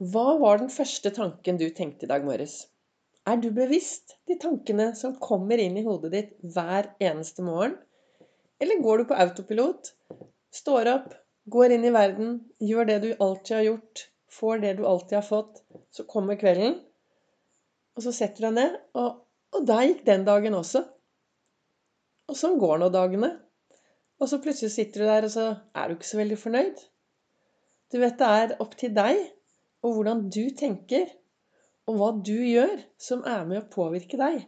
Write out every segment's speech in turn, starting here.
Hva var den første tanken du tenkte i dag morges? Er du bevisst de tankene som kommer inn i hodet ditt hver eneste morgen? Eller går du på autopilot? Står opp, går inn i verden, gjør det du alltid har gjort, får det du alltid har fått. Så kommer kvelden, og så setter du deg ned, og, og der gikk den dagen også. Og sånn går nå dagene. Og så plutselig sitter du der, og så er du ikke så veldig fornøyd. Du vet det er opp til deg og hvordan du tenker, og hva du gjør, som er med å påvirke deg.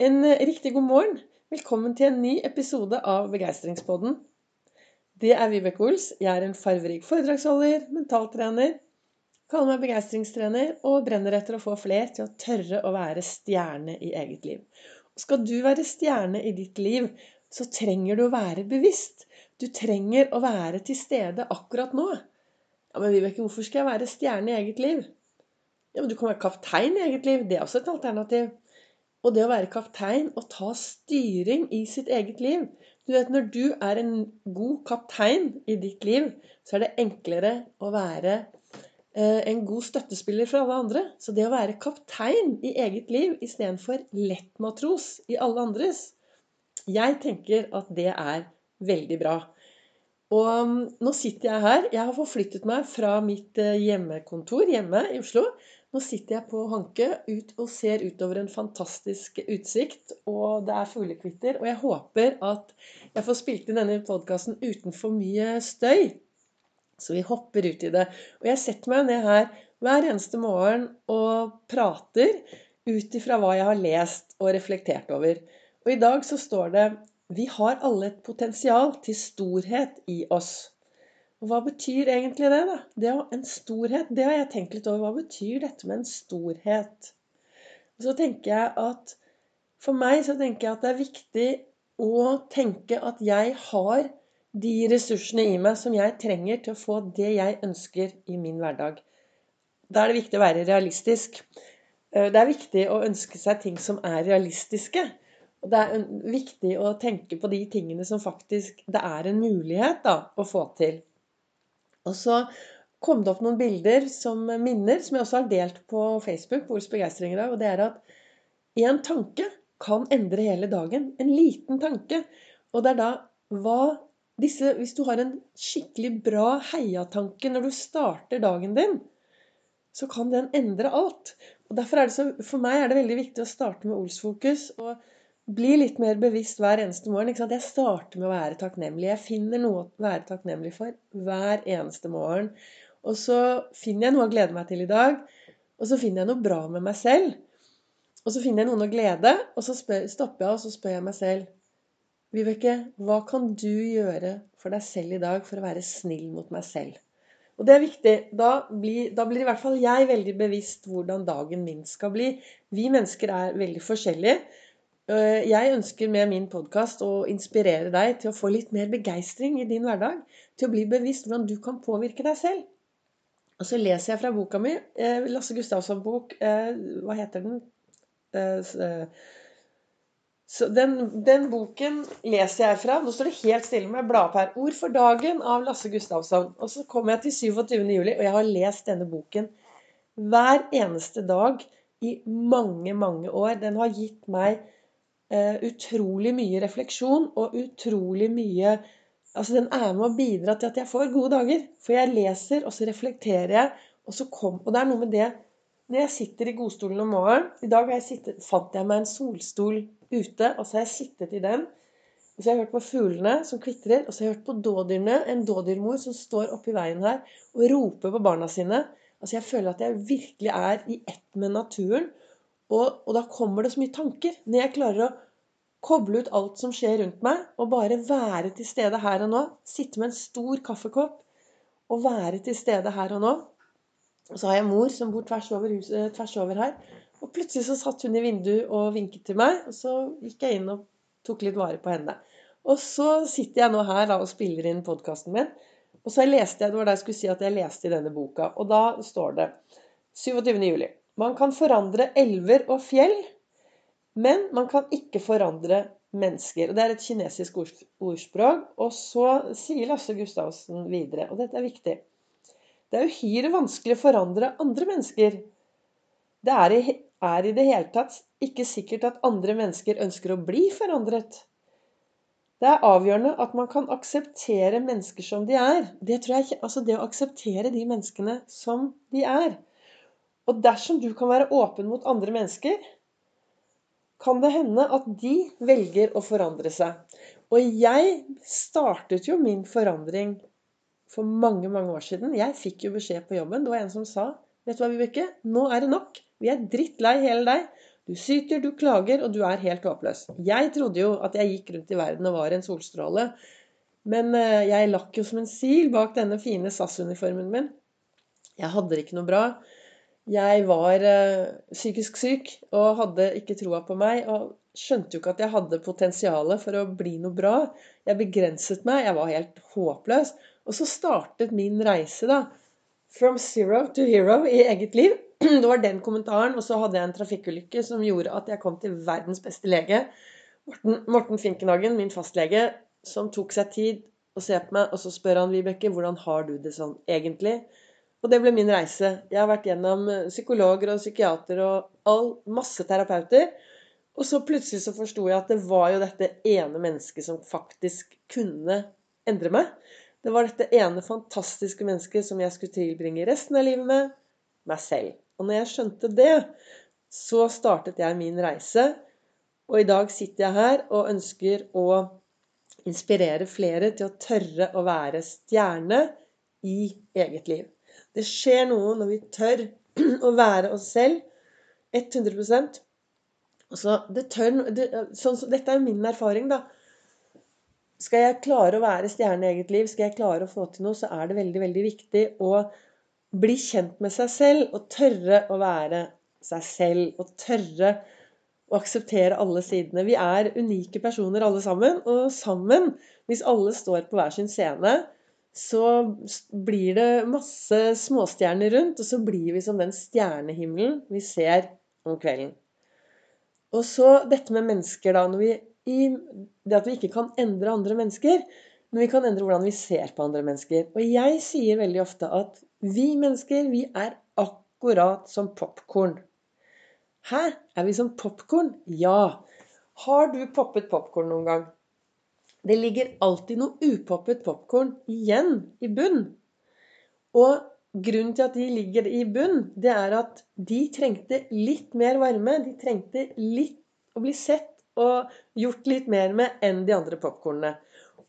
En eh, riktig god morgen. Velkommen til en ny episode av Begeistringspodden. Det er Vibeke Ols. Jeg er en farverik foredragsholder, mentaltrener, kaller meg begeistringstrener og brenner etter å få fler til å tørre å være stjerne i eget liv. Og skal du være stjerne i ditt liv, så trenger du å være bevisst. Du trenger å være til stede akkurat nå. Ja, men Vibeke, hvorfor skal jeg være stjerne i eget liv? Ja, men du kan være kaptein i eget liv. Det er også et alternativ. Og det å være kaptein og ta styring i sitt eget liv Du vet, Når du er en god kaptein i ditt liv, så er det enklere å være eh, en god støttespiller for alle andre. Så det å være kaptein i eget liv istedenfor lettmatros i alle andres Jeg tenker at det er veldig bra. Og um, nå sitter jeg her. Jeg har forflyttet meg fra mitt eh, hjemmekontor hjemme i Oslo. Nå sitter jeg på Hanke ut og ser utover en fantastisk utsikt. Og det er fuglekvitter. Og jeg håper at jeg får spilt inn denne podkasten uten for mye støy. Så vi hopper ut i det. Og jeg setter meg ned her hver eneste morgen og prater ut ifra hva jeg har lest og reflektert over. Og i dag så står det vi har alle et potensial til storhet i oss. Og hva betyr egentlig det, da? Det å, en storhet, det har jeg tenkt litt over. Hva betyr dette med en storhet? Og så tenker jeg at For meg så tenker jeg at det er viktig å tenke at jeg har de ressursene i meg som jeg trenger til å få det jeg ønsker i min hverdag. Da er det viktig å være realistisk. Eh, det er viktig å ønske seg ting som er realistiske. Og det er viktig å tenke på de tingene som faktisk det er en mulighet da, å få til. Og så kom det opp noen bilder som minner, som jeg også har delt på Facebook. på Ols Begeistringer Og det er at én tanke kan endre hele dagen. En liten tanke. Og det er da hva disse Hvis du har en skikkelig bra heiatanke når du starter dagen din, så kan den endre alt. Og derfor er det så, For meg er det veldig viktig å starte med Ols-fokus. og bli litt mer bevisst hver eneste morgen. Jeg starter med å være takknemlig. Jeg finner noe å være takknemlig for hver eneste morgen. Og så finner jeg noe å glede meg til i dag. Og så finner jeg noe bra med meg selv. Og så finner jeg noen å glede, og så spør, stopper jeg og så spør jeg meg selv Vibeke, hva kan du gjøre for deg selv i dag for å være snill mot meg selv? Og det er viktig. Da blir, da blir i hvert fall jeg veldig bevisst hvordan dagen min skal bli. Vi mennesker er veldig forskjellige. Eh, jeg ønsker med min podkast å inspirere deg til å få litt mer begeistring i din hverdag. Til å bli bevisst hvordan du kan påvirke deg selv. Og så leser jeg fra boka mi, eh, Lasse Gustavsson-bok eh, Hva heter den? Så den, den, boken leser jeg fra. Nå står det helt stille med bladet. 'Ord for dagen' av Lasse Gustavsson. Og så kommer jeg til 27. juli, og jeg har lest denne boken hver eneste dag i mange, mange år. Den har gitt meg utrolig mye refleksjon og utrolig mye Altså, den er med å bidra til at jeg får gode dager. For jeg leser, og så reflekterer jeg, og så kom Og det er noe med det Når jeg sitter i godstolen om morgenen I dag jeg sittet, fant jeg meg en solstol ute, og så har jeg sittet i den. Og så har jeg hørt på fuglene som kvitrer, og så har jeg hørt på dådyrene. En dådyrmor som står oppi veien her og roper på barna sine. Altså Jeg føler at jeg virkelig er i ett med naturen. Og, og, da kommer det så mye tanker. Når jeg klarer å koble ut alt som skjer rundt meg, og bare være til stede her og nå. Sitte med en stor kaffekopp og være til stede her og nå. Og så har jeg mor som bor tvers over, huset, tvers over her. Og plutselig så satt hun i vinduet og vinket til meg. Og så gikk jeg inn og tok litt vare på henne. Og så sitter jeg nå her da, og spiller inn podkasten min. Og så leste jeg, det var da jeg skulle si at jeg leste i denne boka. Og da står det 27. juli. Man kan forandre elver og fjell, men man kan ikke forandre mennesker. Og Det er et kinesisk ordspråk. Og så sier Lasse Gustavsen videre, og dette er viktig Det er uhyre vanskelig å forandre andre mennesker. Det er i, er i det hele tatt ikke sikkert at andre mennesker ønsker å bli forandret. Det er avgjørende at man kan akseptere mennesker som de er. Det, jeg, altså det å akseptere de menneskene som de er. Og dersom du kan være åpen mot andre mennesker, kan det hende at de velger å forandre seg. Og jeg startet jo min forandring for mange mange år siden. Jeg fikk jo beskjed på jobben. Det var en som sa Vet du hva, Vibeke? Nå er det nok. Vi er drittlei hele deg. Du syter, du klager, og du er helt håpløs. Jeg trodde jo at jeg gikk rundt i verden og var en solstråle. Men eh, jeg lakk jo som en sil bak denne fine SAS-uniformen min. Jeg hadde det ikke noe bra. Jeg var uh, psykisk syk og hadde ikke troa på meg. Og skjønte jo ikke at jeg hadde potensial for å bli noe bra. Jeg begrenset meg. Jeg var helt håpløs. Og så startet min reise, da. From zero to hero i eget liv. Det var den kommentaren. Og så hadde jeg en trafikkulykke som gjorde at jeg kom til verdens beste lege. Morten, Morten Finkenhagen, min fastlege, som tok seg tid å se på meg. Og så spør han Vibeke, hvordan har du det sånn egentlig? Og det ble min reise. Jeg har vært gjennom eh, psykologer og psykiater og all, masse terapeuter. Og så plutselig så forsto jeg at det var jo dette ene mennesket som faktisk kunne endre meg. Det var dette ene fantastiske mennesket som jeg skulle tilbringe resten av livet med meg selv. Og når jeg skjønte det, så startet jeg min reise. Og i dag sitter jeg her og ønsker å inspirere flere til å tørre å være stjerne i eget liv. Det skjer noe når vi tør å være oss selv 100% altså, det tør, det, sånn, så, Dette er jo min erfaring, da. Skal jeg klare å være stjerne i eget liv, skal jeg klare å få til noe, så er det veldig, veldig viktig å bli kjent med seg selv og tørre å være seg selv. Og tørre å akseptere alle sidene. Vi er unike personer alle sammen, og sammen, hvis alle står på hver sin scene, så blir det masse småstjerner rundt, og så blir vi som den stjernehimmelen vi ser om kvelden. Og så dette med mennesker, da. Vi, i, det at vi ikke kan endre andre mennesker, men vi kan endre hvordan vi ser på andre mennesker. Og jeg sier veldig ofte at vi mennesker, vi er akkurat som popkorn. Hæ? Er vi som popkorn? Ja. Har du poppet popkorn noen gang? Det ligger alltid noe upoppet popkorn igjen i bunn. Og grunnen til at de ligger i bunn, det er at de trengte litt mer varme. De trengte litt å bli sett og gjort litt mer med enn de andre popkornene.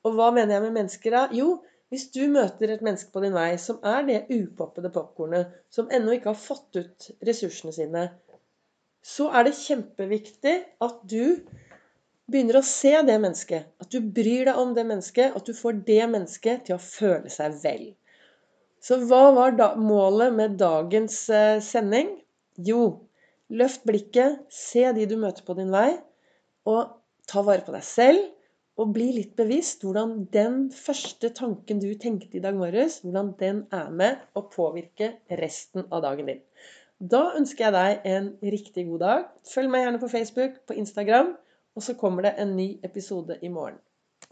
Og hva mener jeg med mennesker da? Jo, hvis du møter et menneske på din vei som er det upoppede popkornet, som ennå ikke har fått ut ressursene sine, så er det kjempeviktig at du begynner å se det mennesket, at du bryr deg om det mennesket, at du får det mennesket til å føle seg vel. Så hva var da målet med dagens eh, sending? Jo, løft blikket, se de du møter på din vei, og ta vare på deg selv. Og bli litt bevisst hvordan den første tanken du tenkte i dag morges, hvordan den er med å påvirke resten av dagen din. Da ønsker jeg deg en riktig god dag. Følg meg gjerne på Facebook, på Instagram. Og så kommer det en ny episode i morgen.